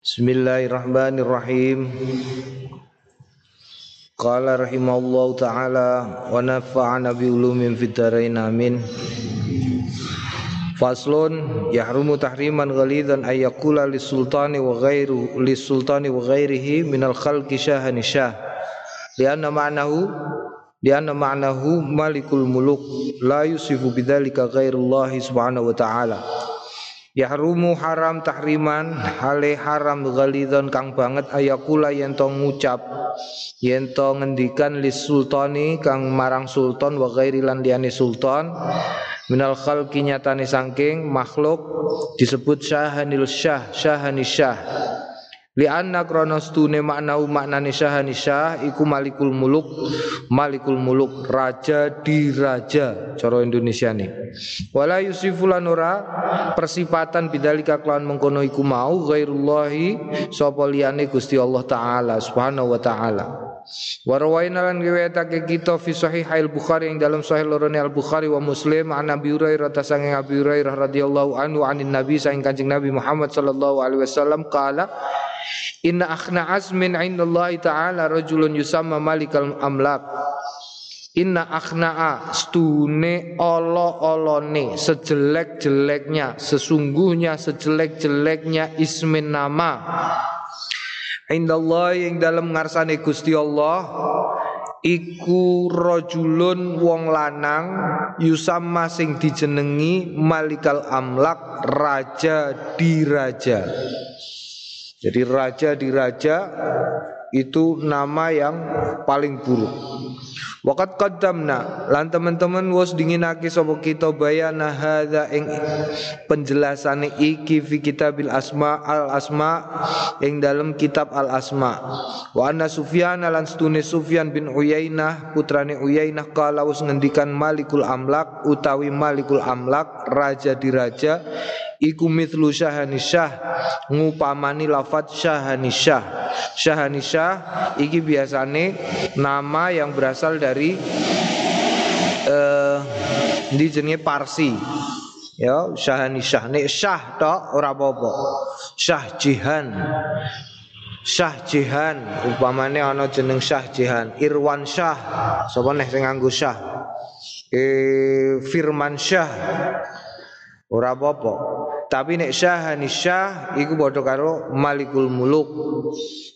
Bismillahirrahmanirrahim. Qala rahimallahu taala wa nafa'ana bi ulumin fid dharain amin. Faslun yahrumu tahriman ghalidan ay yaqula lis sultani wa ghairu lis sultani wa ghairihi minal khalqi syahani syah. Lianna ma'nahu lianna ma'nahu malikul muluk la yusifu bidzalika ghairullahi subhanahu wa ta'ala. Yahrumu haram tahriman hale haram ghalidon kang banget ayakula yen to ngucap yen to ngendikan lis sultani kang marang sultan wa ghairi lan liyane sultan minal khalqi nyatane saking makhluk disebut syahanil syah syahani syah Li anna kronos tune maknau maknane syahani syah iku malikul muluk malikul muluk raja di raja cara Indonesia nih wala yusifulan ora persipatan bidalika kelawan mengkono iku mau ghairullahi sapa Gusti Allah taala subhanahu wa taala Warwaina lan riwayatake kita fi sahih al Bukhari yang dalam sahih lorone al Bukhari wa Muslim an Nabi Hurairah ta sange Abi Hurairah radhiyallahu anhu anin Nabi saing Kanjeng Nabi Muhammad sallallahu alaihi wasallam kala Inna akhna azmin indallahi ta'ala rajulun yusamma malikal amlak. Inna akhna'a stune olo-olone sejelek-jeleknya sesungguhnya sejelek-jeleknya ismin nama Indallah yang dalam ngarsane Gusti Allah iku rajulun wong lanang yusamma sing dijenengi malikal amlak raja di raja jadi raja di raja itu nama yang paling buruk. Wakat qaddamna lan teman-teman was dinginake sapa kita bayana hadza ing penjelasane iki fi kitabil asma al asma ing dalam kitab al asma wa anna sufyan lan stune sufyan bin uyainah putrane uyainah kala wis ngendikan malikul amlak utawi malikul amlak raja di raja iku mithlu syahanisyah ngupamani lafat syahanisyah syahanisyah iki biasane nama yang berasal dari eh di jenenge Parsi. Ya syahanisyah nek syah tok ora apa-apa. Syah jihan. Syah Jihan. Upamane ana jeneng Syah Jihan. Irwan Syah. Sapa nek sing nganggo Syah? Eh Firman Syah ora apa-apa. Tapi nek syahani syah iku padha karo malikul muluk.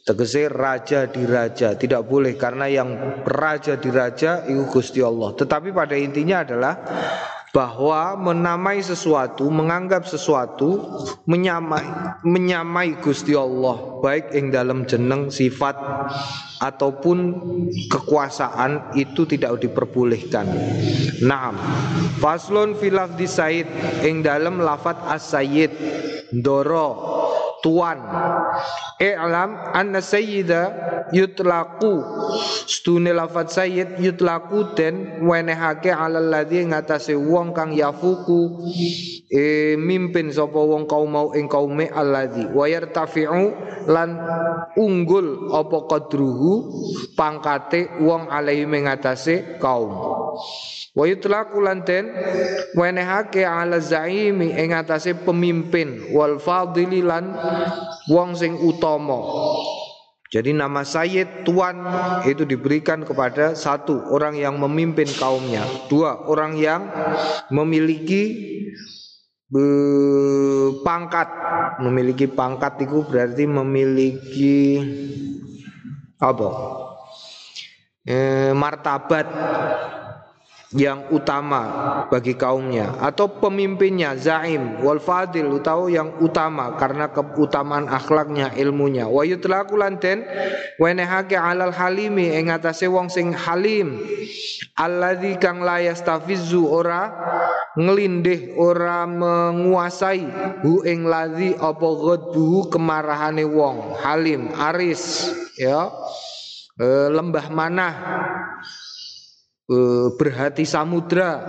Tegese raja di raja tidak boleh karena yang raja di raja iku Gusti Allah. Tetapi pada intinya adalah bahwa menamai sesuatu, menganggap sesuatu menyamai menyamai Gusti Allah baik ing dalam jeneng sifat ataupun kekuasaan itu tidak diperbolehkan. Naam. Faslun fi lafzi Said ing dalam lafat as-sayyid ndoro tuan. I'lam anna sayyida yutlaqu. Stune lafat sayyid yutlaqu den wenehake alal ladzi ngatasé wong kang yafuku. E mimpin sapa wong kaum mau ing kaume alladzi wa yartafi'u lan unggul apa qadruhu pangkate wong alaihi mengatase kaum Wa yutlaqu lanten wenehake ala zaimi ing pemimpin wal fadili lan wong sing utama. Jadi nama Sayyid Tuan itu diberikan kepada satu orang yang memimpin kaumnya, dua orang yang memiliki pangkat, memiliki pangkat itu berarti memiliki apa? E, martabat yang utama bagi kaumnya. Atau pemimpinnya zaim wal fadil tahu yang utama karena keutamaan akhlaknya ilmunya. Wa yutlaku lanten wenehake alal halimi ing atase wong sing halim. Alladzi kang la yastafizu ora ngelindih ora menguasai. Hu ing ladzi apa ghadbuhu kemarahane wong. Halim aris ya. E, lembah manah uh, berhati samudra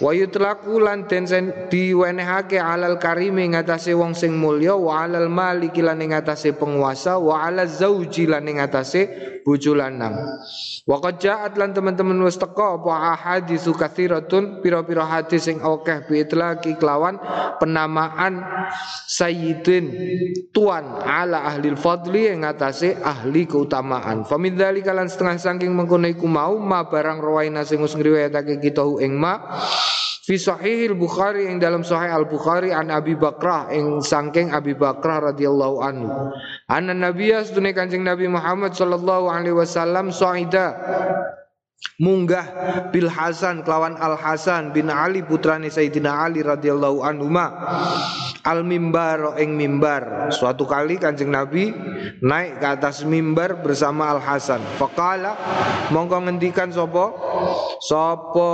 wa yutlaku lan den diwenehake alal karimi ngatasé wong sing mulya wa alal maliki lan ngatasé penguasa wa alal zauji lan ngatasé bojo lanang. Wa qad lan teman-teman wis teka apa ahaditsu katsiratun pira-pira hadis sing akeh biitlaqi kelawan penamaan sayyidin tuan ala ahli fadli yang ngatasi ahli keutamaan. Famin dzalika lan setengah saking mengkono iku mau ma barang rawaina sing wis ngriwayatake kita ing ma Fi sahih Bukhari yang dalam sahih Al Bukhari an Abi Bakrah yang sangking Abi Bakrah radhiyallahu anhu. Anna Nabiya sedune Kanjeng Nabi Muhammad sallallahu alaihi wasallam saida munggah bil Hasan kelawan Al Hasan bin Ali putrane Sayyidina Ali radhiyallahu anhu al mimbar ing mimbar. Suatu kali Kanjeng Nabi naik ke atas mimbar bersama Al Hasan. Faqala mongko ngendikan sapa? Sapa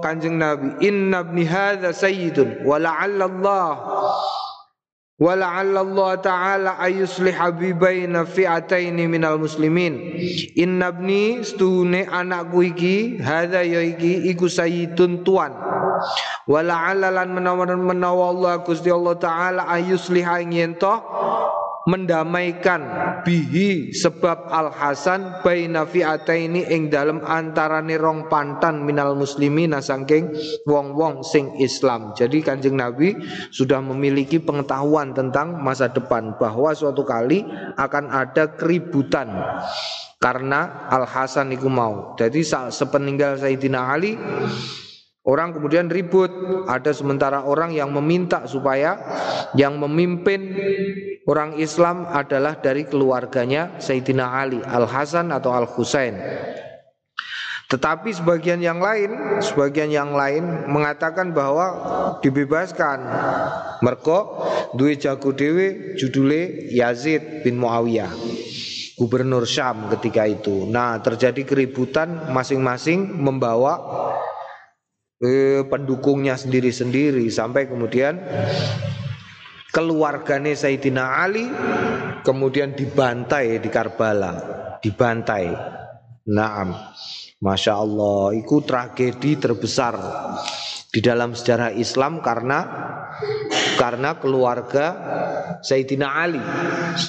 Kanjeng Nabi inna ibni hadza sayyidun wa la'alla Allah ولعل الله تعالى أن يصلح بين فئتين من المسلمين إن ابني stune anakku iki hadza ya iki iku sayyidun tuan wala'alla lan menawa menawa Allah Gusti Allah taala ayusliha ing mendamaikan bihi sebab Al Hasan baina fi'ataini ing dalem antarane rong pantan minal muslimin saking wong-wong sing Islam. Jadi Kanjeng Nabi sudah memiliki pengetahuan tentang masa depan bahwa suatu kali akan ada keributan karena Al Hasan iku mau. Jadi sepeninggal Sayyidina Ali Orang kemudian ribut, ada sementara orang yang meminta supaya yang memimpin orang Islam adalah dari keluarganya Sayyidina Ali Al Hasan atau Al Husain. Tetapi sebagian yang lain, sebagian yang lain mengatakan bahwa dibebaskan. Merko duwe jago dewe judule Yazid bin Muawiyah. Gubernur Syam ketika itu. Nah, terjadi keributan masing-masing membawa eh, pendukungnya sendiri-sendiri sampai kemudian keluarganya Sayyidina Ali kemudian dibantai di Karbala, dibantai. Naam. Masya Allah, itu tragedi terbesar di dalam sejarah Islam karena karena keluarga Sayyidina Ali,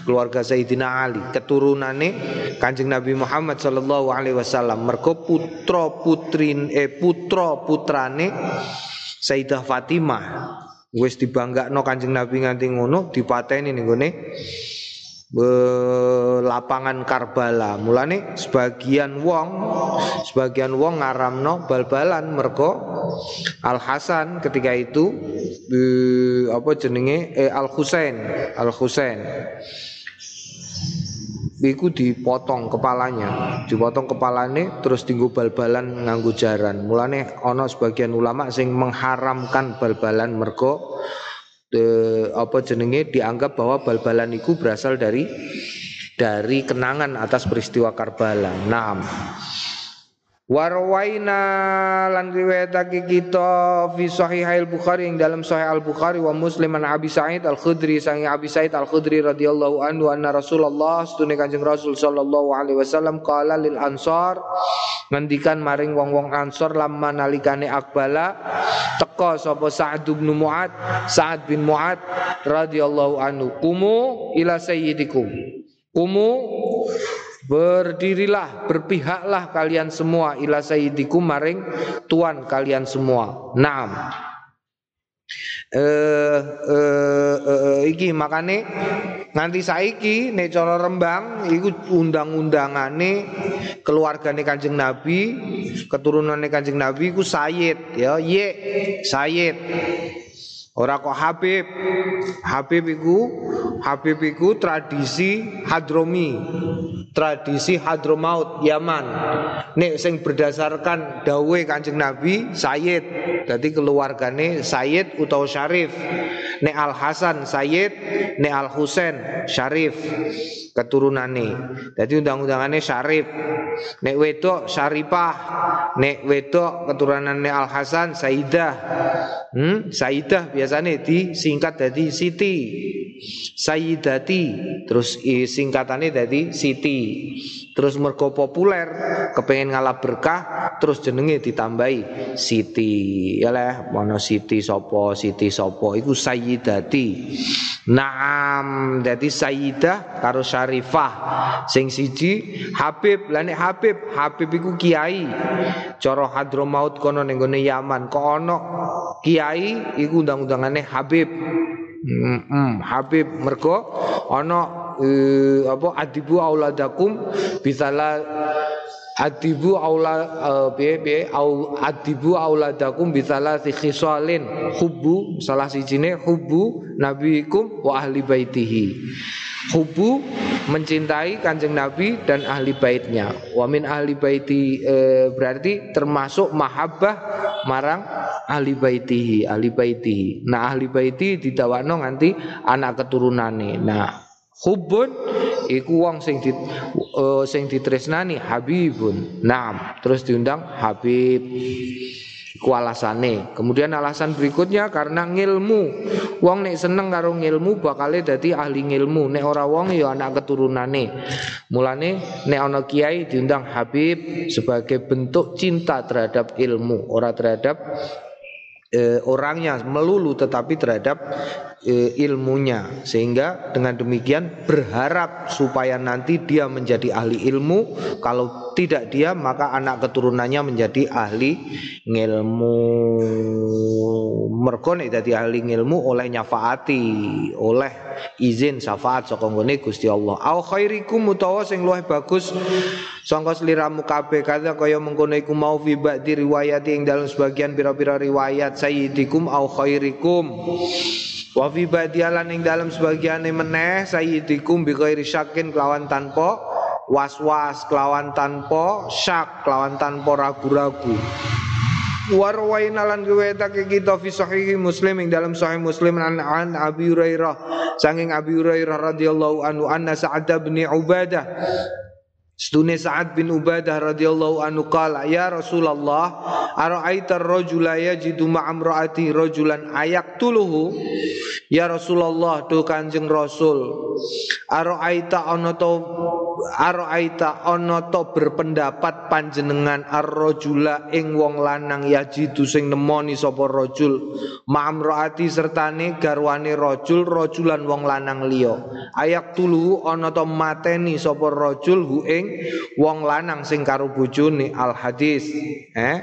keluarga Sayyidina Ali, keturunannya Kanjeng Nabi Muhammad sallallahu alaihi wasallam. Mergo putra putrin eh putra putrane Sayyidah Fatimah. Wis dibanggakno Kanjeng Nabi nganti ngono dipateni ning gone lapangan Karbala. Mulane sebagian wong sebagian wong ngaramno bal-balan mergo Al Hasan ketika itu apa jenenge eh, Al Husain Al Husain Iku dipotong kepalanya, dipotong kepalanya terus tinggu bal-balan nganggu jaran. Mulane ono sebagian ulama sing mengharamkan bal-balan mergo de, apa jenenge dianggap bahwa bal-balan itu berasal dari dari kenangan atas peristiwa Karbala. Naam. Warwaina lan riwayatake kita fi al Bukhari yang dalam sahih Al Bukhari wa Muslim an Abi Sa'id Al Khudri sang Abi Sa'id Al Khudri radhiyallahu anhu anna Rasulullah setune Kanjeng Rasul sallallahu alaihi wasallam qala lil ansar ngendikan maring wong-wong ansor lamma nalikane akbala teka sapa Sa'ad bin Mu'ad Sa'ad bin Mu'ad radhiyallahu anhu kumu ila sayyidikum. Kumu Berdirilah, berpihaklah kalian semua ila sayyidikum maring tuan kalian semua. Naam. Eh, eh, eh, iki makane nganti saiki nek cara Rembang iku undang-undangane keluargane Kanjeng Nabi, keturunane Kanjeng Nabi iku Sayyid ya, ye Sayyid. Ora kok Habib. Habib iku Habib iku tradisi Hadromi. Tradisi Hadromaut Yaman. Nek sing berdasarkan dawe Kanjeng Nabi Sayyid. Dadi keluargane Sayyid utawa Syarif. Nek Al Hasan Sayyid, nek Al Husain Syarif keturunane. Jadi undang-undangannya Syarif. Nek wedok Syarifah, nek wedok keturunannya Al Hasan Saidah. Hmm, Saidah biasanya disingkat dari Siti. Sayyidati terus singkatannya dari Siti. Terus mergo populer kepengen ngalah berkah terus jenenge ditambahi Siti. Ya lah mono Siti sopo Siti sopo iku sayyidati. Naam dadi sayyidah karo syarifah. Sing siji Habib. Lan Habib Habib iku kiai. Cara Hadramaut kono ning Yaman kok ana kiai iku undang-undangane Habib. Mm, mm, Habib. Mergo ana uh, apa adibu auladakum bisala adibu aula uh, piye piye au adibu auladakum bisala si khisalin hubbu salah sijine hubbu nabiikum wa ahli baitihi Hubu mencintai kanjeng Nabi dan ahli baitnya. Wamin ahli baiti e, berarti termasuk mahabbah marang ahli baitihi, ahli baitihi. Nah ahli baiti didawakno nganti anak keturunane. Nah hubun iku wong sing di, uh, sing ditresnani habibun. Nah, terus diundang Habib. Iku alasane. Kemudian alasan berikutnya karena ngilmu. Wong nek seneng karo ngilmu bakal dadi ahli ngilmu. Nek ora wong ya anak keturunane. Mulane nek ana kiai diundang Habib sebagai bentuk cinta terhadap ilmu, ora terhadap e, orangnya melulu tetapi terhadap e, ilmunya. Sehingga dengan demikian berharap supaya nanti dia menjadi ahli ilmu. Kalau tidak dia maka anak keturunannya menjadi ahli ngilmu. Mergo nek dadi ahli ngilmu oleh nyafaati oleh izin syafaat saka nggone Gusti Allah. Au khairikum utawa sing luwih bagus sangka sliramu kabeh kaya mengkono iku mau fi ba'di riwayat ing dalam sebagian pira-pira riwayat sayyidikum au khairikum. Wa fi ba'dialan ing dalam sebagian meneh sayyidikum bi ghairi syakin kelawan tanpa was-was kelawan tanpa syak kelawan tanpa ragu-ragu. Warwaina lan riwayatake kita fi sahih Muslim ing dalam sahih Muslim an, an Abi Hurairah. Sanging Abi Hurairah radhiyallahu anhu anna Sa'ad bin Ubadah Stune Sa'ad bin Ubadah radhiyallahu anhu qala ya Rasulullah ara'aita ar-rajula yajidu ma'amraati rajulan ayaktuluhu? Ya Rasulullah tu Kanjeng Rasul ara'aita ana to Aro'aita ono to berpendapat panjenengan arrojula ing wong lanang yajidu sing nemoni sapa rojul ma'amroati sertane garwane rojul rojulan wong lanang liya. Ayak tulu ono to mateni sapa rojul hu ing wong lanang sing karo bojone al hadis eh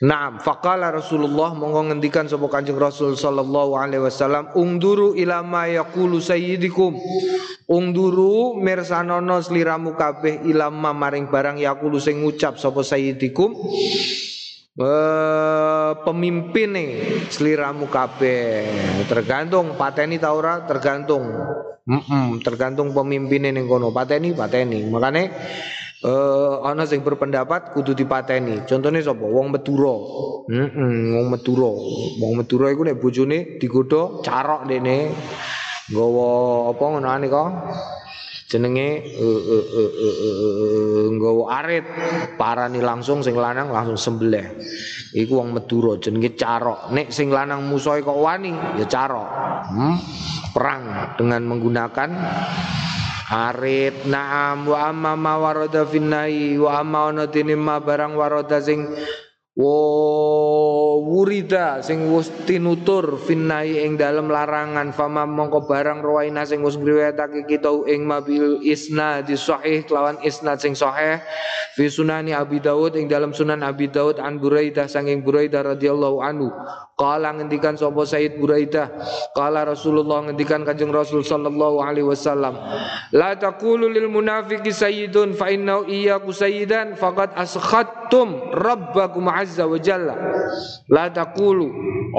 Naam, faqala Rasulullah monggo ngendikan sapa Kanjeng Rasul sallallahu alaihi wasallam, "Ungduru ila ma yaqulu sayyidikum." Ungduru mirsanono sliramu kabeh ilama maring barang yaqulu sing ngucap sapa sayyidikum. Uh, pemimpin nih seliramu kabeh tergantung pateni ta tergantung mm -mm, tergantung pemimpin ning kono pateni pateni makane eh ana sing berpendapat kudu dipateni. Contone sapa? Wong Madura. Heeh, wong Madura. Wong Madura iku nek bojone digodha carok dene. Nggawa apa ngono kok? Jenenge nggawa arit parani langsung sing lanang langsung sembelih. Iku wong Madura jenenge carok. Nek sing lanang musuhe kok wani ya carok. Hmm? perang dengan menggunakan Arit. Na'am wa amma ma warada finnai wa amma ana ma barang warada sing Wo wurida sing wis tinutur finnai ing dalem larangan. Fama mongko barang rawaina sing wis ngriwayatake kita ing mabil isna di sahih kelawan isnad sing sahih. Fi sunani Abi Daud ing dalam sunan Abi Daud an Buraidah sanging Buraidah radhiyallahu anhu. Kala ngendikan sapa Said Buraidah, kala Rasulullah ngendikan Kanjeng Rasul sallallahu alaihi wasallam, la taqulu lil munafiqi sayyidun fa innahu iyyaku sayyidan faqad askhattum rabbakum azza wa jalla. La taqulu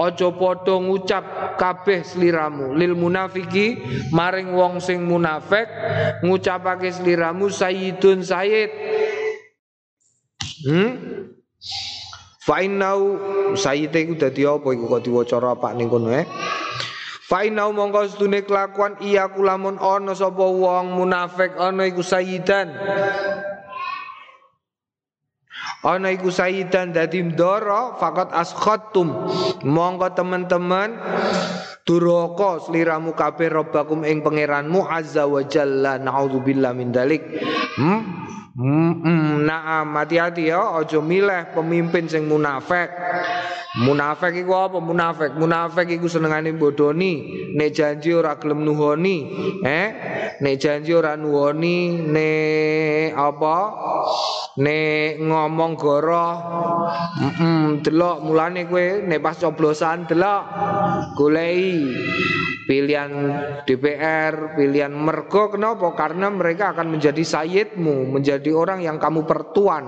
aja padha ngucap kabeh sliramu lil munafiki maring wong sing munafik ngucapake sliramu sayyidun sayyid. Hmm? Fa'inau sayyite iku dadi apa iku kok diwaca apa ning kono eh. Fa'inau mongko sedune kelakuan iya kulamun ana sapa wong munafik ana iku sayyidan. Ana iku sayyidan dadi ndara fakat askhattum. Mongko teman-teman duraka sliramu kabeh robbakum ing pangeranmu azza wa jalla naudzubillah min dalik. Hmm? Hmm, naam hati-hati ya ojo milih pemimpin sing munafik. Munafik iku apa munafik? Munafik iku senengane bodoni, nek janji ora gelem nuhoni, eh? Nek janji ora nuhoni, nek apa? Nek ngomong goroh. Heeh, delok mulane kowe nek pas coblosan delok golei pilihan DPR, pilihan mergo kenapa? Karena mereka akan menjadi sayyidmu, menjadi orang yang kamu pertuan.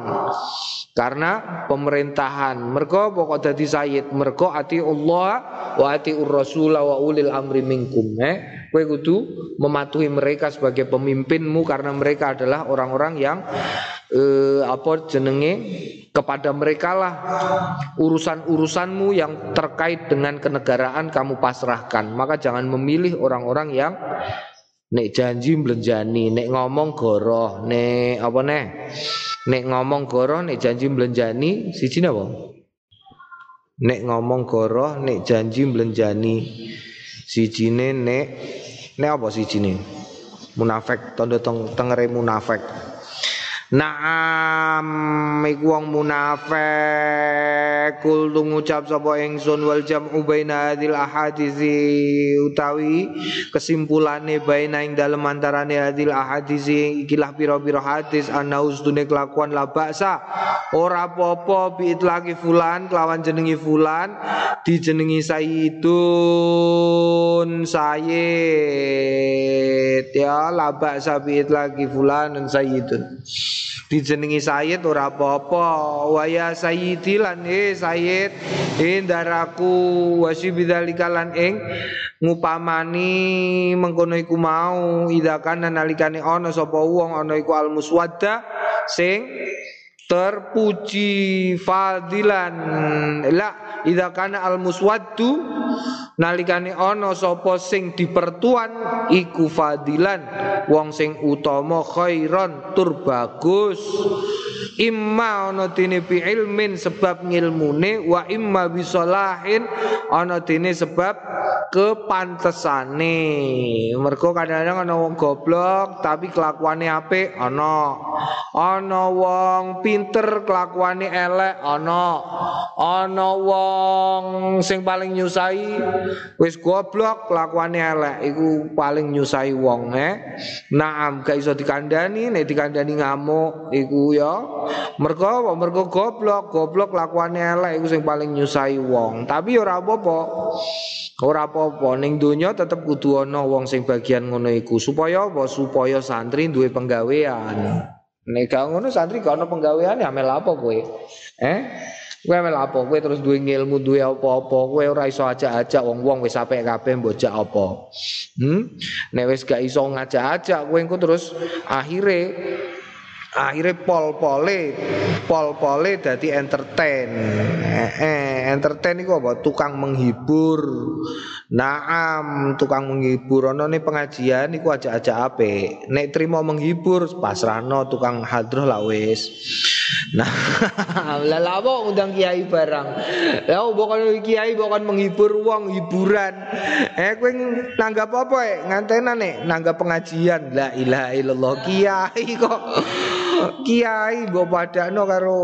Karena pemerintahan. Mergo pokok dadi sayyid. Mergo ati Allah wa ati Rasul wa ulil amri minkum. Eh kowe kudu mematuhi mereka sebagai pemimpinmu karena mereka adalah orang-orang yang eh, apa jenenge? Kepada mereka lah. Urusan-urusanmu yang terkait dengan kenegaraan kamu pasrahkan. Maka jangan memilih orang-orang yang nek janji belenjani nek ngomong goroh nek apa nek Nek ngomong goroh nek janji mlenjani siji napa? Nek ngomong goroh nek janji mlenjani sijine nek nek apa sijine? Munafik tanda tengere munafik. Naam iku wong munafik. Kul ngucap sapa ingsun wal jam'u baina hadil ahadisi utawi kesimpulane baina ing dalem antarane hadil ahadisi ikilah pira-pira hadis ana ustune kelakuan la baksa. Ora apa-apa bi lagi fulan kelawan jenengi fulan dijenengi sayyidun sayyid. Ya la baksa bi lagi fulan sayyidun dijenengi Sayyid ora apa-apa. Wa ya sayyidi lan e Sayyid indaraku wasi bidzalika lan ing ngupamani mengkono iku mau idza kana nalikane ana sapa wong ana iku al muswadda sing terpuji fadilan. La idza kana al muswaddu nalikane ana sapa sing dipertuan iku fadilan. Wong sing utama khairon tur bagus imma ana dene bi ilmin sebab ngilmune wa imma bisalahin ana dene sebab kepantesane mergo kadang-kadang ana wong goblok tapi kelakuane apik ana. Ana wong pinter kelakuane elek ana. Ana wong sing paling nyusai wis goblok kelakuane elek iku paling nyusai wong eh naam gak iso dikandani nek dikandani ngamuk iku ya mergo mergo goblok. Goblok kelakuane elek iku sing paling nyusai wong. Tapi ora apa-apa. Ora apa-apa. Ning donya tetep kudu ana wong sing bagian ngono iku. Supaya apa? Supaya santri duwe penggawean. Nek gak ngono santri gak ana penggawean ya amel apa kowe? Eh? Kowe mel apa? Kowe terus duwe ilmu, duwe apa-apa. Kowe ora iso ajak-ajak wong-wong wis apik kabeh mbok apa. Hmm? Nek wis gak iso ngajak-ajak kowe engko terus akhire akhirnya pol-pole pol-pole dadi entertain eh, eh entertain itu apa tukang menghibur naam tukang menghibur ono nih pengajian iku aja-aja ape nek trimo menghibur pasrano tukang hadroh lah wis Nah, lah apa undang kiai barang. Ya bukan kiai bukan menghibur uang hiburan. Eh kowe nanggap apa eh ngantena nih nanggap pengajian. La ilaha illallah kiai kok. Kiai mbok padakno karo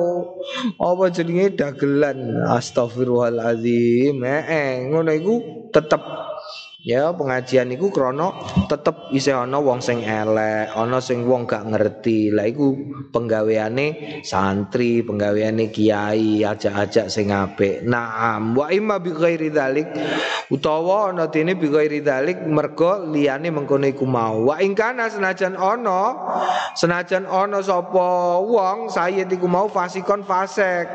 apa jenenge dagelan. Astagfirullahalazim. Eh, eh ngono iku tetep Ya pengajian iku tetep isih ana wong sing elek, ana sing wong gak ngerti. Lah iku penggaweane santri, penggaweane kiai, ajak-ajak sing apik. Naam wa imma bi ghairi dzalik utawa ana dene bi ghairi dzalik mergo liyane mengkono iku mau. Wa ing kana senajan ana senajan ana sapa wong sayyid iku mau fasikon fasek.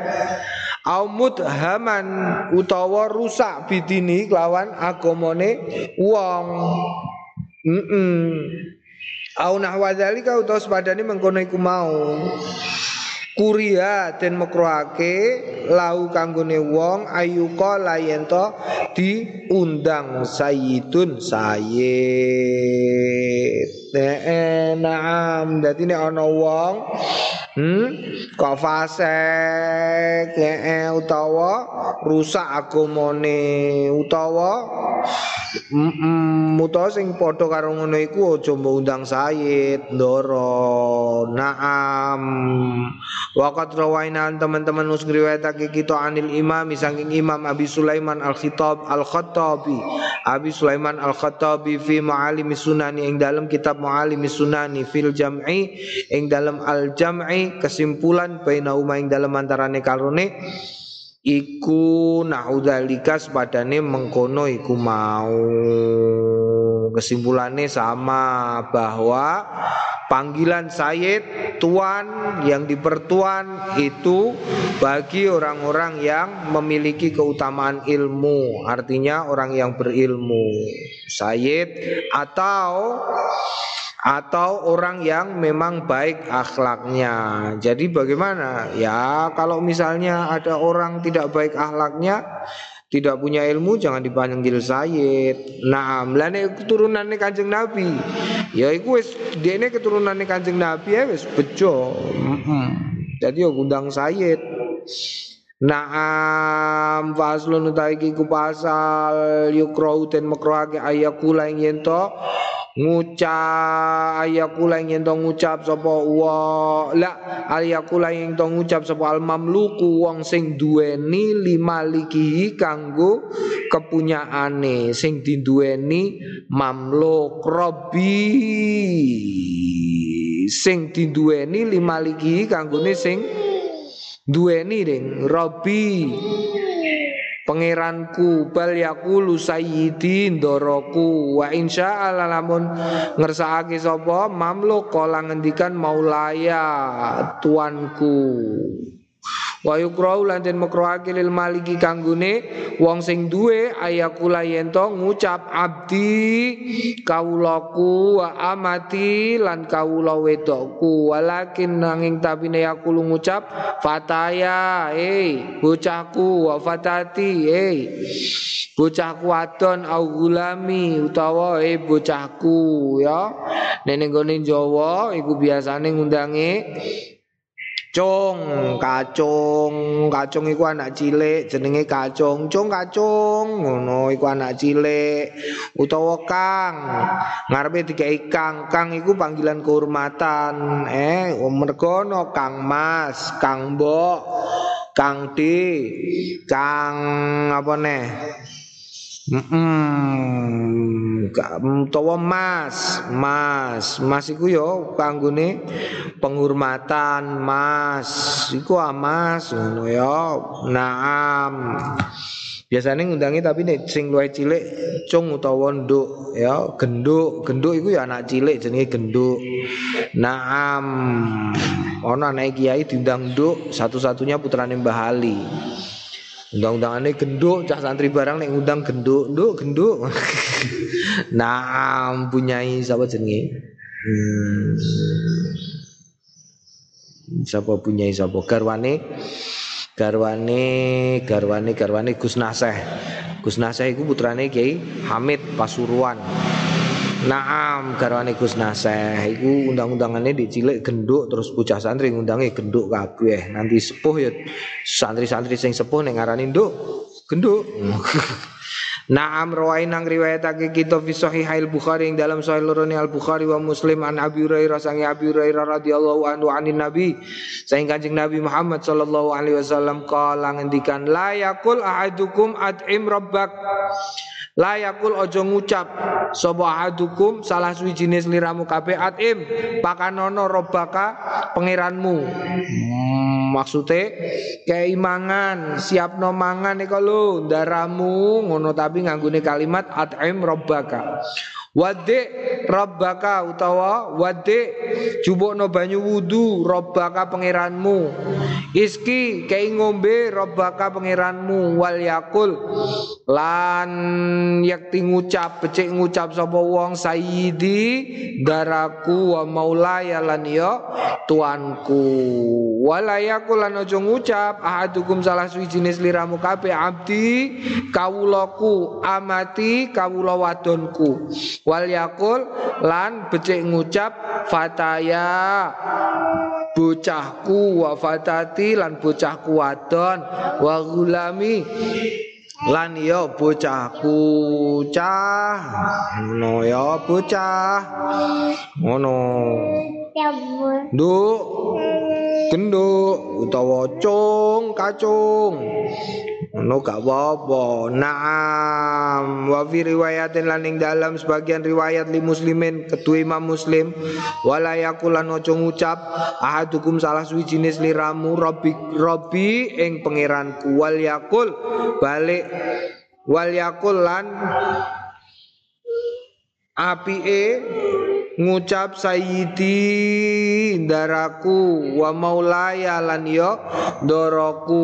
Aumut haman utawa rusak bidini kelawan agamane wong. Mm -mm. Au nahwa dzalika utawa sepadane mengkono iku mau. Kuria den mekruhake lau kanggone wong ayuka layento diundang sayyidun sayyid. Eh, naam. Dadi nek ana wong Hmm, kok fasek ngee utawa rusak agamane utawa mm utawa sing padha karo ngono iku aja undang Sayyid Ndoro Naam Waqat rawaina teman-teman nus ngriwayatake kita anil imam saking Imam Abi Sulaiman Al-Khitab Al-Khattabi. Abi Sulaiman Al-Khattabi fi Ma'alim Sunani ing dalam kitab Ma'alim Sunani fil Jam'i ing dalam Al-Jam'i kesimpulan baina uma ing dalam antarane karone iku naudalika sepadane mengkono iku mau kesimpulannya sama bahwa panggilan Sayyid tuan yang dipertuan itu bagi orang-orang yang memiliki keutamaan ilmu artinya orang yang berilmu Sayyid atau atau orang yang memang baik akhlaknya. Jadi bagaimana? Ya kalau misalnya ada orang tidak baik akhlaknya, tidak punya ilmu jangan dipanggil sayyid. Nah, melane keturunan Kanjeng Nabi. Ya iku wis dene keturunan Kanjeng Nabi ya wis bejo. Jadi yo undang sayyid. Naam faslun utaiki ku pasal yukrau ten makrohake ayakula ing yen ngucap ayakula ing ento ngucap sapa wa la ayakula ing ento ngucap sapa al mamluku wong sing lima liki kanggo kepunyaane sing diduweni mamluk. Robi sing diduweni lima liki kanggone sing duweni ring robi pangeranku bal yaqulu sayyidi ndoroku. Wa insya Allah lamun ngersakake sapa mamluk kala ngendikan maulaya tuanku Wa yukrau lan den makruhake lil maliki kanggone wong sing duwe ayakula yento ngucap abdi kawulaku wa amati lan kawula wedokku walakin nanging tapine yakulu ngucap fataya eh bocahku wa fatati eh bocahku adon au gulami utawa eh bocahku ya. Nene gone Jawa iku biasane ngundange Cung, kacung, kacung iku anak cilik jenenge kacung. Cung kacung, ngono iku anak cilik. Utawa Kang, ngarepe dikai Kang. Kang iku panggilan kehormatan. Eh, mergo Kang Mas, Kang Mbok, Kang D, Kang apa neh? Hmm, utawa mas, mas, mas iku yo kanggone penghormatan mas, iku amas ah, ngono yo. Naam. Biasanya ngundangi tapi nih sing luwih cilik cung utawa nduk ya, genduk, genduk iku ya anak cilik jenenge genduk. Naam. Ana anak kiai diundang nduk, satu-satunya putrane Mbah Ali. Undang-undangannya genduk, cah santri barang nek undang genduk, nduk genduk. nah, punyai siapa jenenge? Hmm. Siapa punyai siapa? Garwane garwane garwane garwane Gus Naseh. Gus Naseh iku putrane Kiai Hamid Pasuruan. Naam garwane Gus Naseh iku undang-undangane dicilik genduk terus bocah santri ngundange genduk kabeh. Nanti sepuh ya santri-santri sing sepuh ning ngarani nduk genduk. Naam rawain nang riwayatake kita fi sahih al Bukhari ing dalam sahih lorone Al Bukhari wa Muslim an Abi Hurairah sangi Abi Hurairah radhiyallahu anhu anin Nabi saing Kanjeng Nabi Muhammad sallallahu alaihi wasallam kala ngendikan la yakul ahadukum ad'im rabbak Layakul ojo ngucap sapa ahadukum salah suwijine sliramu kabeh atim pakanono robaka pangeranmu. Hmm, maksude keimangan siapno mangan iku lho ndaramu ngono tapi nganggone kalimat atim robaka. Wade rabbaka utawa wade jubokno banyu wudu rabbaka pangeranmu. Iski kei ngombe rabbaka pangeranmu wal yakul lan yakti ngucap becik ngucap sapa wong sayyidi daraku wa maulaya lan ya tuanku. Walayakul lan aja ngucap ahadukum salah jenis liramu kabeh abdi kawulaku amati kawula wadonku wal yakul lan becik ngucap fataya bocahku wa fatati lan bocahku wadon wa gulami lan ya bocahku cah. Ngono ya bocah. Ngono. Nduk. Genduk utawa cung kacung. Ono gak apa-apa. Naam. Wa fi riwayatin laning dalam sebagian riwayat li muslimin kedua Imam Muslim wala yakulan ojo ngucap ahadukum salah suci jenis liramu robbi robbi ing pangeranku. Wal yakul balik wal yakul lan apike ngucap sayyidi daraku wa maulaya lan yo doroku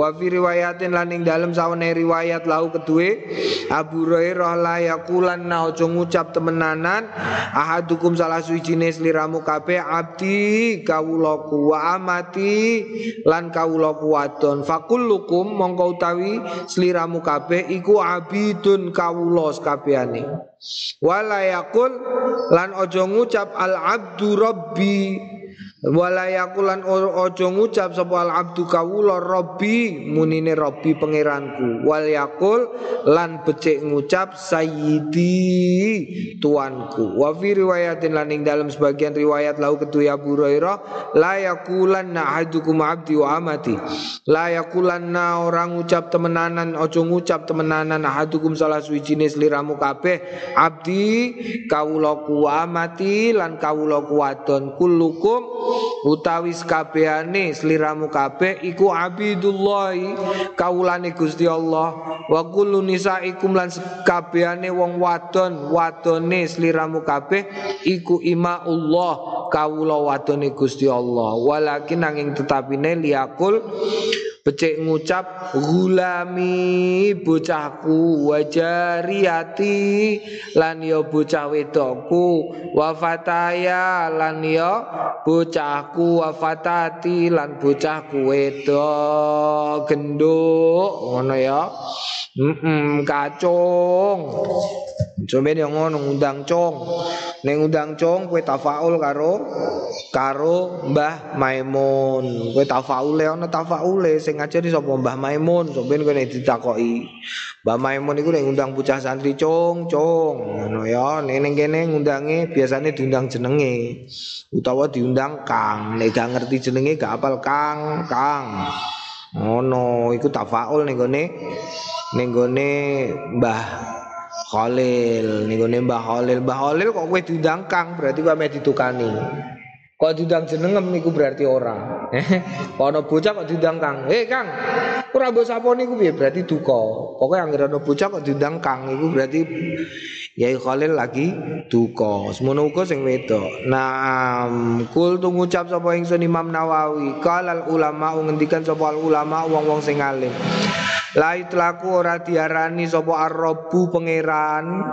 wa fi riwayatin lan ing dalem sawane riwayat lau kedue Abu Hurairah la yakulan na ojo ngucap temenanan ahadukum salah suci liramu kabeh abdi kawulaku wa amati lan kawulaku wadon. Fakullukum mongko utawi sliramu kabeh iku abidun kawulos kabehane wala yakul lan ojo ngucap al abdu rabbi wala yakulan ojo ngucap al abdu kawula rabbi munine rabbi pangeranku. Wal yakul lan becik ngucap sayyidi tuanku. Wa fi riwayatin lan ing dalam sebagian riwayat lau kedua Abu Hurairah la yakulan na ahadukum abdi wa amati. La yakulan na orang ngucap temenanan ojo ngucap temenanan ahadukum salah suci jenis liramu kabeh abdi kawulaku wa amati lan kawulaku wadon kullukum utawi kabehane sliramu kabeh iku abidullahi kaulane Gusti Allah. Wa kullu nisaikum lan kabehane wong wadon wadone sliramu kabeh iku imaullah kawula wadone Gusti Allah. Walakin nanging tetapine liakul becik ngucap gulami bocahku wajariyati lan ya bocah wedokku wa fataya lan ya bocahku wa fatati lan bocahku wedok. Genduk ngono ya. Mm kacung Coba yang ngono ngundang cong, neng undang cong kue tafaul karo karo Mbah Maimun. Kue tafaule ono tafaule sing ngajari sapa Mbah Maimun. Coba kowe nek ditakoki. Mbah Maimun iku nek ngundang bocah santri cong cong ngono ya. Ning kene ngundange biasanya diundang jenenge utawa diundang Kang. Nek gak ngerti jenenge gak apal Kang, Kang. Ngono iku tafaul ning gone ning gone Mbah Khalil niku Mbah Khalil. Mbah Khalil kok kowe diundang Kang berarti kowe ame ditukani kok diundang jenengem niku berarti ora. Ana bocah kok diundang Kang eh Kang ora mbok sapa niku piye? Berarti duka. Pokoke anggere ana bocah kok diundang Kang iku berarti Yai Khalil lagi duka. Semono uga sing wedok. Nah, kul tu ngucap sapa ingsun Imam Nawawi, kalal ulama ngendikan sapa ulama wong-wong sing alim. Lai telaku ora diarani sapa arrobu pangeran.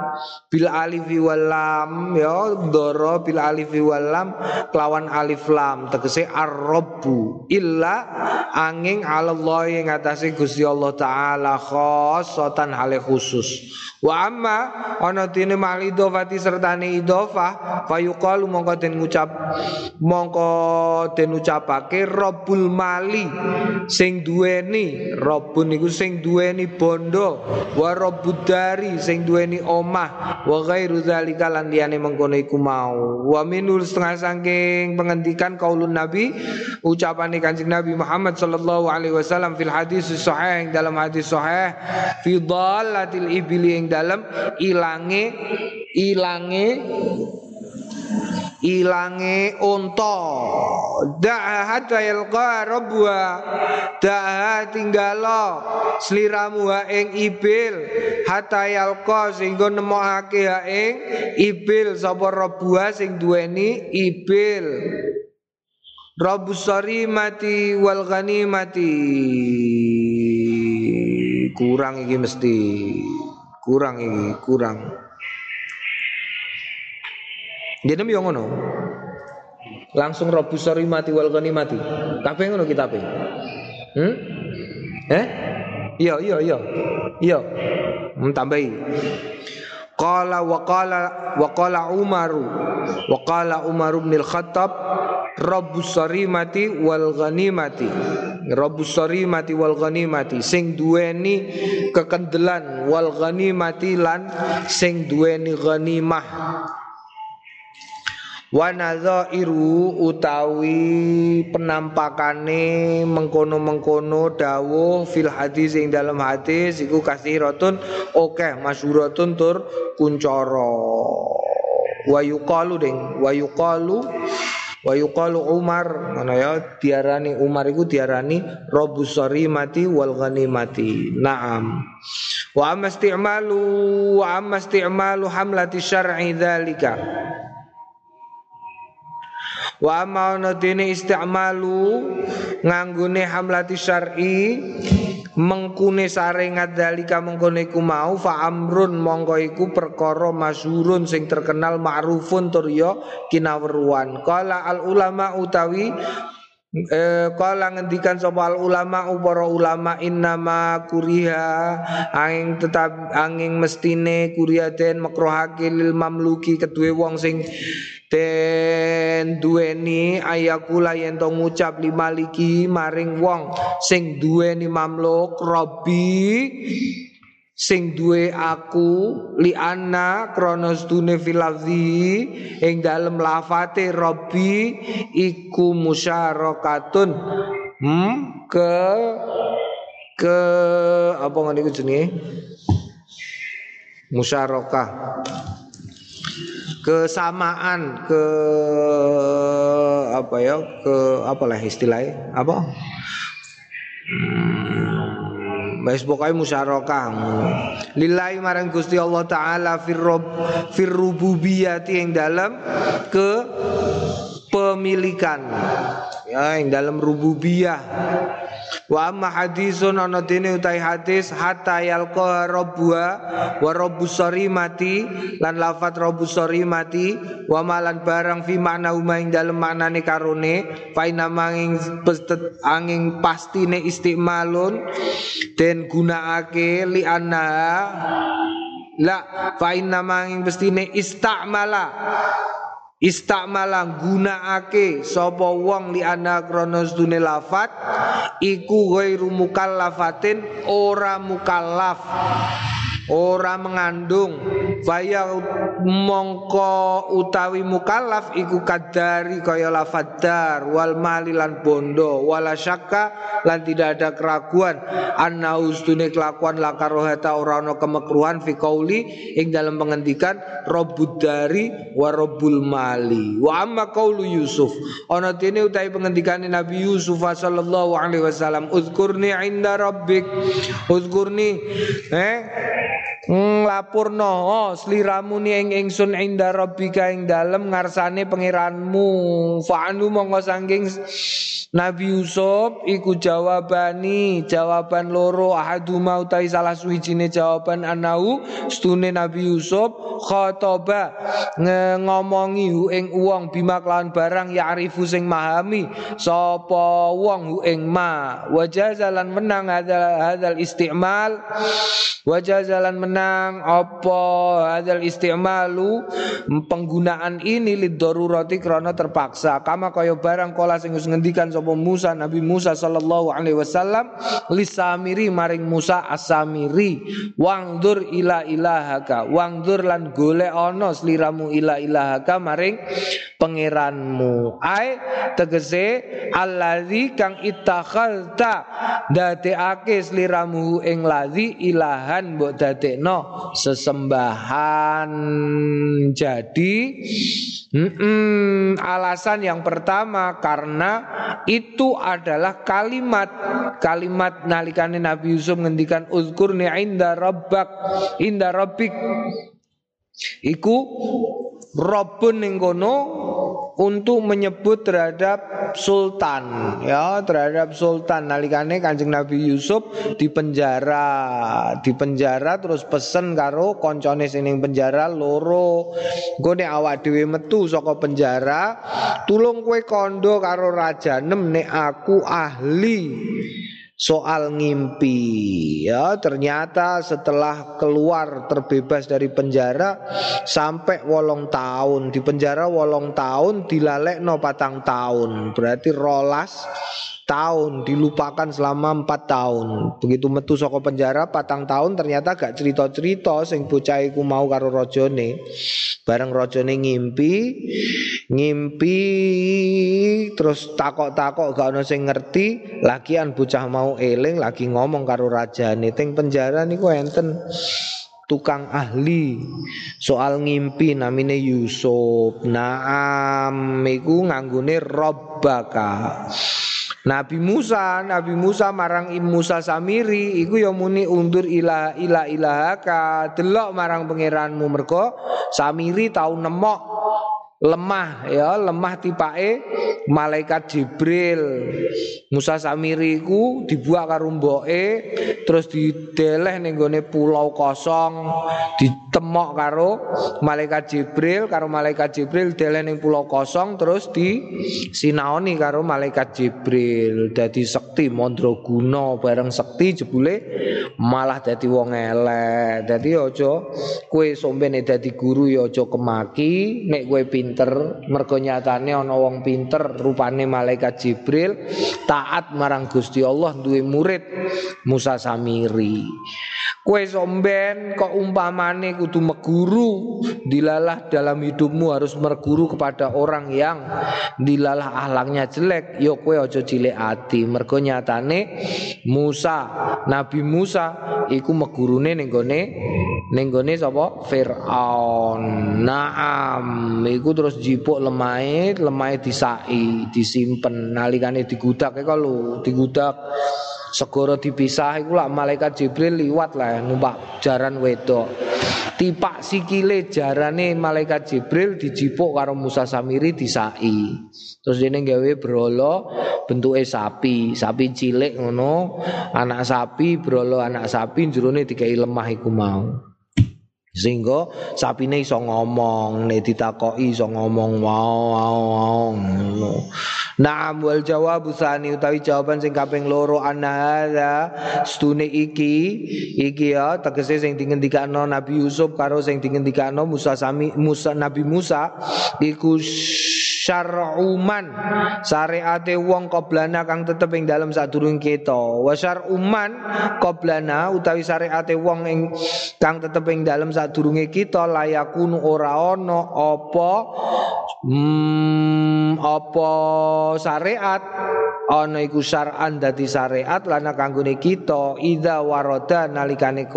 Bil alif wal lam ya ndara bil alif wal lam kelawan alif lam. Tegese arrobu illa angin Allah yang atase Gusti Allah taala khosotan hale khusus. Wa amma ana dene mal idhofati sertane idhofah fayuqalu mongko den ngucap mongko den ucapake robbul mali sing duweni. Robbun niku sing sing duweni bondo wa dari sing duweni omah wa ghairu zalika lan liyane mengkono iku mau. Wa minul setengah saking pengendikan kaulun nabi ucapan kanjeng nabi Muhammad sallallahu alaihi wasallam fil hadis sahih dalam hadis sahih fi dhalatil ibli ing dalam ilange ilange ilange unta. Da'a hatta yalqa rabbuha. Da'a tinggalo sliramu ha ing ibil. Hatta yalqa sehingga nemokake ha ing ibil. Sapa rabbuha sing duweni ibil. Rabbus sarimati wal ghanimati. Kurang iki mesti. Kurang iki kurang dia yang ngono. Langsung sori mati wal mati. Kabeh ngono kitabe. Hmm? Eh? Iya iya iya. Iya. Mentambahi. Qala wa qala wa qala Umaru wa qala Umar bin Al-Khattab Rabbus mati wal ghanimati Rabbus mati wal ghanimati sing duweni kekendelan wal ghanimati lan sing duweni ghanimah Wanadzairu utawi penampakane mengkono-mengkono dawuh fil hadis ing dalam hadis iku kasiratun oke masyhuratun tur kuncara wa yuqalu ding wa yuqalu wa yuqalu Umar mana ya diarani Umar iku diarani robus mati wal ghanimati. Na'am. Wa amma isti'malu wa amma isti'malu hamlati syar'i dzalika Wa ana dene isti'malu nganggone hamlati syar'i mengkune sare ngadalika mengkone iku mau fa amrun mongko iku perkara masyhurun sing terkenal ma'rufun tur ya kinawruan qala al ulama utawi Eh, kala ngendikan sapa al ulama para ulama innama kuriha angin tetap angin mestine kuriha den lil mamluki kedue wong sing den duweni ayakula yen to ngucap limaliki maring wong. Sing duweni mamluk robi. Sing duwe aku li anna krana stune filafzi ing dalem lafate robbi iku musyarakatun. Hmm ke ke apa ngene iku jenenge? Musyarakah kesamaan ke apa ya ke apa lah istilahnya apa? Hmm, Wis pokoke musyarakah. Lillahi marang Gusti Allah taala firrob firrububiyati yang dalam ke pemilikan ya yang dalam rububiyah Wa amma hadisun ana dene utai hadis hatta yalqa rabbuha wa rabbus sarimati lan lafat rabbus sarimati wa malan barang fi makna uma ing dalem maknane karone fa manging angin pastine istimalun den gunakake li anna la fa inna manging pastine istamala Istakmala gunakake sapa wong li ana krana sedune lafat iku ghairu mukallafatin ora mukallaf ora mengandung. Faya mongko utawi mukallaf iku kadari kaya lafadar wal mali lan bondo wala syakka lan tidak ada keraguan. Anna ustune kelakuan lakarohata ora ana kemekruhan fi qauli ing dalam pengendikan robbud dari wa mali. Wa amma qaulu Yusuf. Ana dene utawi pengendikane Nabi Yusuf sallallahu alaihi wasallam uzkurni inda rabbik. Uzkurni eh nglapurno oh, sliramu ni ing ingsun inda rabbika ing dalem ngarsane pangeranmu. Fa'anu mongko saking Nabi Yusuf iku jawabani jawaban loro ahaduma utai salah suwijine jawaban anau stune Nabi Yusuf khotoba ngomongi hu ing wong bima kelawan barang ya'rifu sing mahami sapa wong hu ing ma. Wajah jalan menang hadal hadal istimal wajah jalan menang apa? Hadal istimalu. Penggunaan ini lid darurati krana terpaksa. Kama kaya barang kala sing ngendikan sapa Musa Nabi Musa sallallahu alaihi wasallam lisamiri maring Musa asamiri. Wangdur ila ilahaka. Wangdur lan golek ana sliramu ila ilahaka maring pangeranmu. Ai tegese allazi kang ittakhalta dadekake sliramu ing lazi ilahan mbok dadekno sesembahan. Jadi -mm, alasan yang pertama karena itu adalah kalimat kalimat nalikane Nabi Yusuf ngendikan uzkurni inda rabbak inda rabbik. Iku Robun ning kono untuk menyebut terhadap sultan. Ya terhadap sultan. Nalikane Kanjeng Nabi Yusuf di penjara di penjara terus pesen karo koncone sing penjara loro gue awak dhewe metu saka penjara tulung kue kondo karo raja nem nek aku ahli soal ngimpi. Ya ternyata setelah keluar terbebas dari penjara sampai wolong tahun. Di penjara wolong tahun dilalek no patang tahun. Berarti rolas tahun dilupakan selama empat tahun. Begitu metu soko penjara patang tahun ternyata gak cerita cerita sing bocah iku mau karo rojone bareng rojone ngimpi ngimpi terus takok takok gak ono sing ngerti. Lagian bocah mau eling lagi ngomong karo rajane. Teng penjara niku enten tukang ahli soal ngimpi namine Yusuf. Naam iku nganggone robbaka Nabi Musa, Nabi Musa marang Im Musa Samiri iku ya muni undur ilah ilah ilahaka. Delok marang pangeranmu mergo Samiri tau nemok lemah ya lemah tipake malaikat Jibril. Musa Samiri ku dibuat karo mboke terus dideleh ning pulau kosong ditemok karo malaikat Jibril karo malaikat Jibril deleh ning pulau kosong terus di sinaoni karo malaikat Jibril. Dadi sekti mandraguna bareng sekti jebule malah dadi wong elek. Dadi aja kowe sombene dadi guru ya aja kemaki nek kowe pinter mergo nyatane wong pinter rupane malaikat Jibril taat marang Gusti Allah duwe murid Musa Samiri. Kue somben kok umpamane kudu meguru Dilalah dalam hidupmu harus merguru kepada orang yang Dilalah ahlaknya jelek Yo kue ojo cilik hati Mergo nyatane Musa Nabi Musa Iku megurune nenggone Nenggone sapa? Fir'aun. Naam Iku terus jipuk lemai Lemai disai Disimpen Nalikane digudak ya kalau Digudak segoro dipisah iku lah malaikat Jibril liwat lah numpak jaran wedok. Tipak sikile jarane malaikat Jibril dijipuk karo Musa Samiri disai. Terus dene gawe brolo bentuke sapi, sapi cilik ngono, anak sapi brolo anak sapi jerone dikai lemah iku mau. Sehingga sapine iso ngomong, nek ditakoki iso ngomong wow wow wow. Naam wal jawab usani utawi jawaban sing kaping loro ana stune iki iki ya tegese sing dingendikano Nabi Yusuf karo sing dingendikano Musa sami Musa Nabi Musa iku syar'uman. Syariate wong qoblana kang tetep ing dalem sadurung kita. Wa syar'uman qoblana utawi syariate wong ing kang tetep ing dalem sadurunge kita layakunu ora ana apa hmm, apa syariat. Ana iku syar'an dadi syariat lana kanggone kita. Ida waroda nalikane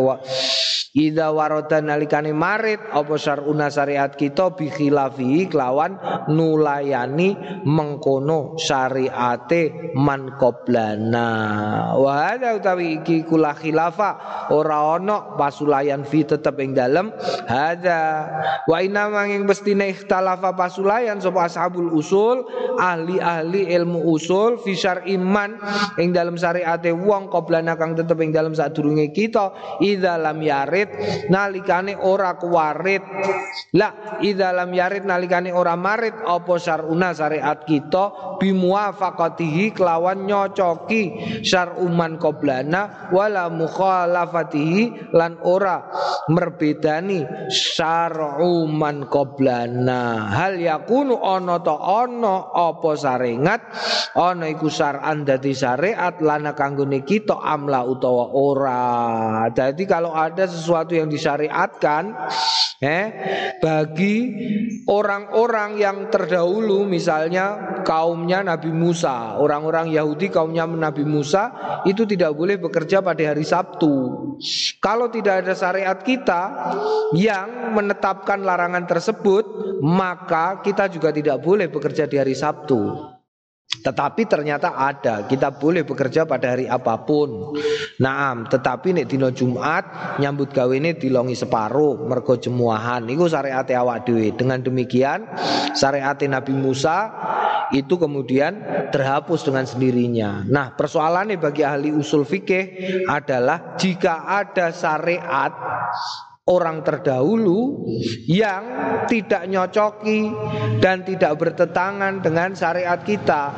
Ida waroda nalikane marit apa syar'una syariat kita bi khilafi kelawan nulayani mengkono syariate man qoblana. Wa hadza utawi iki kula khilafa ora ana pasulayan fi tetep ing dalem hadza. Wa inna manging bestine ikhtalafa pasulayan sapa ashabul usul ahli-ahli ilmu usul fi syar'iman ing dalem syariate wong qoblana kang tetep ing dalem sadurunge kita idza lam yarid nalikane ora kuwarit la idza lam yarid nalikane ora marit apa syar'una syariat kita bimuwafaqatihi kelawan nyocoki syar'uman qoblana wala mukhalafatihi lan ora merbedani syar'uman qoblana. Hal yakunu ana ta ana apa sarengat ana iku syar'an dadi syariat lana kanggone kita amla utawa ora. Jadi kalau ada sesuatu sesuatu yang disyariatkan eh bagi orang-orang yang terdahulu misalnya kaumnya Nabi Musa, orang-orang Yahudi kaumnya Nabi Musa itu tidak boleh bekerja pada hari Sabtu. Kalau tidak ada syariat kita yang menetapkan larangan tersebut, maka kita juga tidak boleh bekerja di hari Sabtu. Tetapi ternyata ada, kita boleh bekerja pada hari apa pun. Naam, tetapi nek dino Jumat nyambut gawe ini dilongi separuh mergo jemuahan. Iku syariat awak dhewe. Dengan demikian syariat Nabi Musa itu kemudian terhapus dengan sendirinya. Nah, persoalannya bagi ahli usul fikih adalah jika ada syariat orang terdahulu yang tidak nyocoki dan tidak bertetangan dengan syariat kita.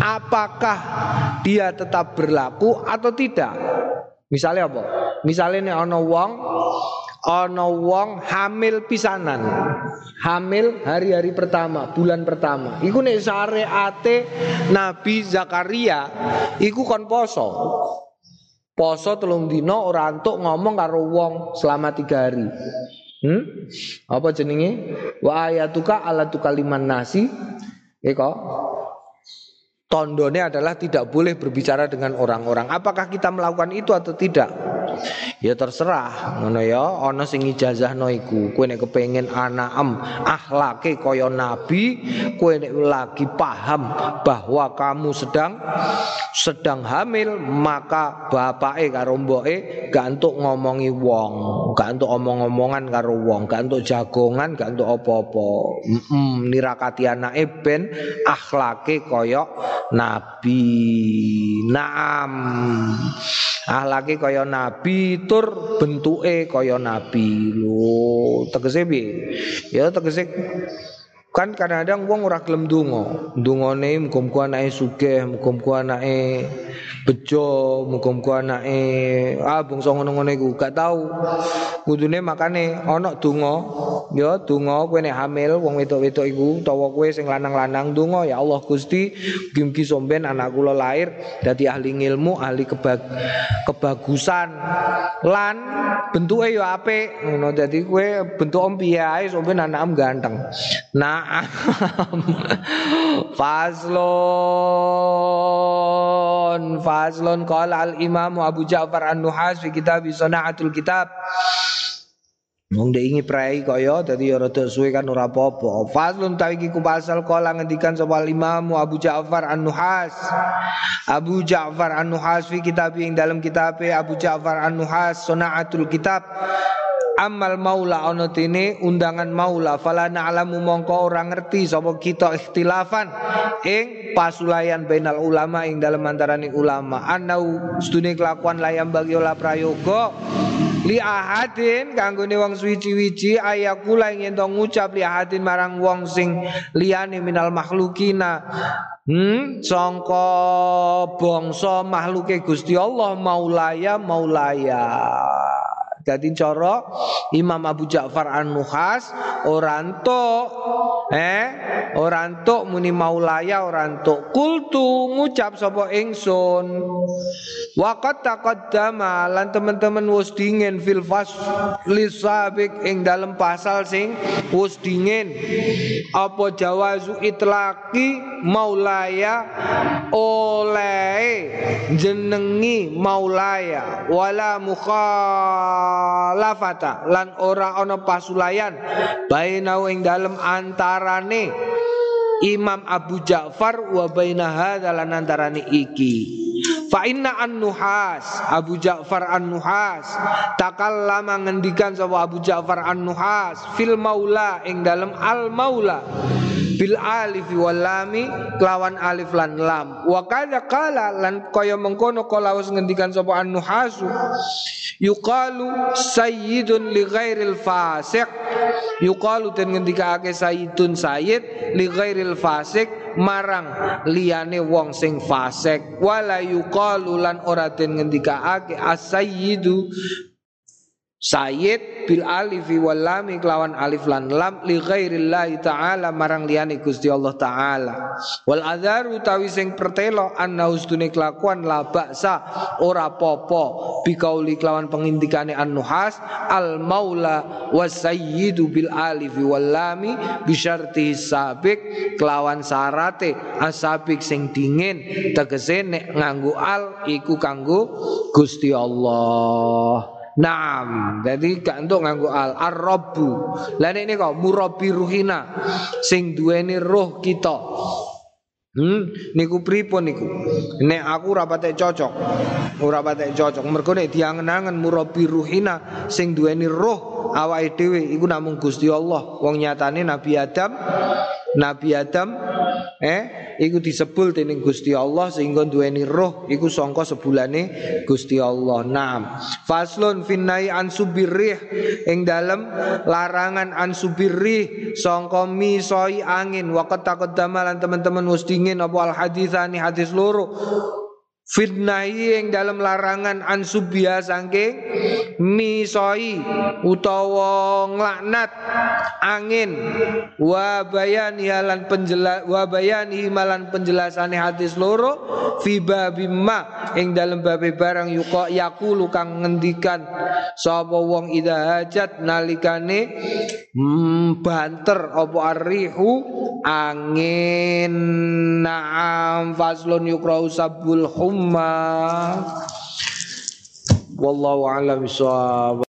Apakah dia tetap berlaku atau tidak? Misalnya apa? Misalnya nih ono wong ono wong hamil pisanan. Hamil hari-hari pertama bulan pertama. Iku nek syariate Nabi Zakaria iku kon poso poso telung dino ora antuk ngomong karo wong selama tiga hari. Hmm? apa jenenge? Wa ayatuka ala tukaliman nasi. Eko tondone adalah tidak boleh berbicara dengan orang-orang. Apakah kita melakukan itu atau tidak Ya terserah ngono ya. Ana sing ijazahno iku kowe nek kepengin anaem akhlake kaya nabi kowe nek lagi paham bahwa kamu sedang sedang hamil maka bapake karo mboke gak entuk ngomongi wong gak omong-omongan karo wong gak jagongan gak entuk apa-apa. Mm nirakati anake ben akhlake kaya nabi. Naam Ahlake kaya nabi tur bentuke kaya nabi. Lho tegese piye? Ya tegese kan kadang-kadang wong ora gelem donga. Dungane muga-muga anake sugih muga-muga anake bejo muga-muga anake ah bangsa ngono-ngono iku gak tau. Kudune makane ana donga. Ya donga kowe nek hamil wong wedok-wedok iku utawa kowe sing lanang-lanang donga ya Allah Gusti mugi somben anak kula lahir dadi ahli ilmu ahli kebag kebagusan. Lan bentuke ya apik ngono. Dadi kowe bentuk om ae somben anakmu ganteng. Nah faslon Faslun qala al Imam Abu Ja'far An-Nuhas fi kitab Sana'atul Kitab Wong dek ingi prai kaya dadi ya rada suwe kan ora apa-apa. Faslun ta iki ku pasal kala ngendikan sapa Imam Abu Ja'far An-Nuhas. Abu Ja'far An-Nuhas fi kitab ing dalam kitab Abu Ja'far An-Nuhas Sana'atul Kitab amal maula ono tini undangan maula. Fala na'lamu mongko orang ngerti sapa kita ikhtilafan. Ing pasulayan bainal ulama ing dalam antarane ulama. Anau studi kelakuan layam bagi olah prayoga. Li ahadin kanggone wong suwi-wiji ayakula ing ento ngucap li ahadin marang wong sing liyane minal makhlukina Hmm, sangka bangsa makhluke Gusti Allah maulaya maulaya Dadi cara Imam Abu Ja'far An-Nuhas ora entuk eh ora entuk muni maulaya ora entuk kultu ngucap sapa ingsun. Waqat taqaddama lan teman-teman wis dingin fil lisabik ing dalam pasal sing wis dingin. Apa jawazu itlaqi maulaya oleh jenengi maulaya wala mukhal mukhalafata. Lan ora ana pasulayan bainau ing dalem antarane Imam Abu Ja'far wa baina hadzal antarane iki. Fa inna an-nuhas Abu Ja'far an-nuhas takallama ngendikan sapa Abu Ja'far an-nuhas fil maula ing dalem al maula bil alif wal lami kelawan alif lan lam. Wa kadza qala lan kaya mengkono kala wis ngendikan sapa an-nuhasu yuqalu sayyidun li ghairil fasiq. Yuqalu den ngendikake sayyidun sayyid li ghairil fasik marang liyane wong sing fasik. Wala yuqalu lan ora den ngendikake as-sayyidu Sayyid bil alifi wal lami kelawan alif lan lam li ghairillahi taala marang liyane Gusti Allah taala. Wal adzaru tawi sing pertelo anna ustune kelakuan la baksa ora popo bikauli kelawan pengindikane an-nuhas al maula was sayyidu bil alifi wal lami bi syarti sabik kelawan sarate asabik sing dingin tegese nek nganggo al iku kanggo Gusti Allah. Naam, jadi gak untuk nganggo al ar-rabbu. Lah ini kok murabbi ruhina sing duweni roh kita. Hmm, niku pripun niku? Nek aku ora patek cocok. Ora patek cocok. Mergo nek diangen-angen murabbi ruhina sing duweni roh awake dhewe iku namung Gusti Allah. Wong nyatane Nabi Adam Nabi Adam eh iku disebul dening Gusti Allah sehingga duweni roh iku sangka sebulane Gusti Allah. Naam. Faslun finnai an subirrih ing dalem larangan an subirrih sangka misoi angin waqt takut damalan teman-teman wis dingin apa al hadisani hadis loro fitnahi yang dalam larangan ansubia sangking misoi utawa nglaknat angin. Wa bayani halan penjelas wa bayani malan penjelasane hadis loro fi babimma ing dalam babe barang yuka yakulu kang ngendikan sapa wong ida hajat nalikane hmm, banter apa arrihu angin. Na'am faslun yukrau sabul hum والله أعلم. بالصواب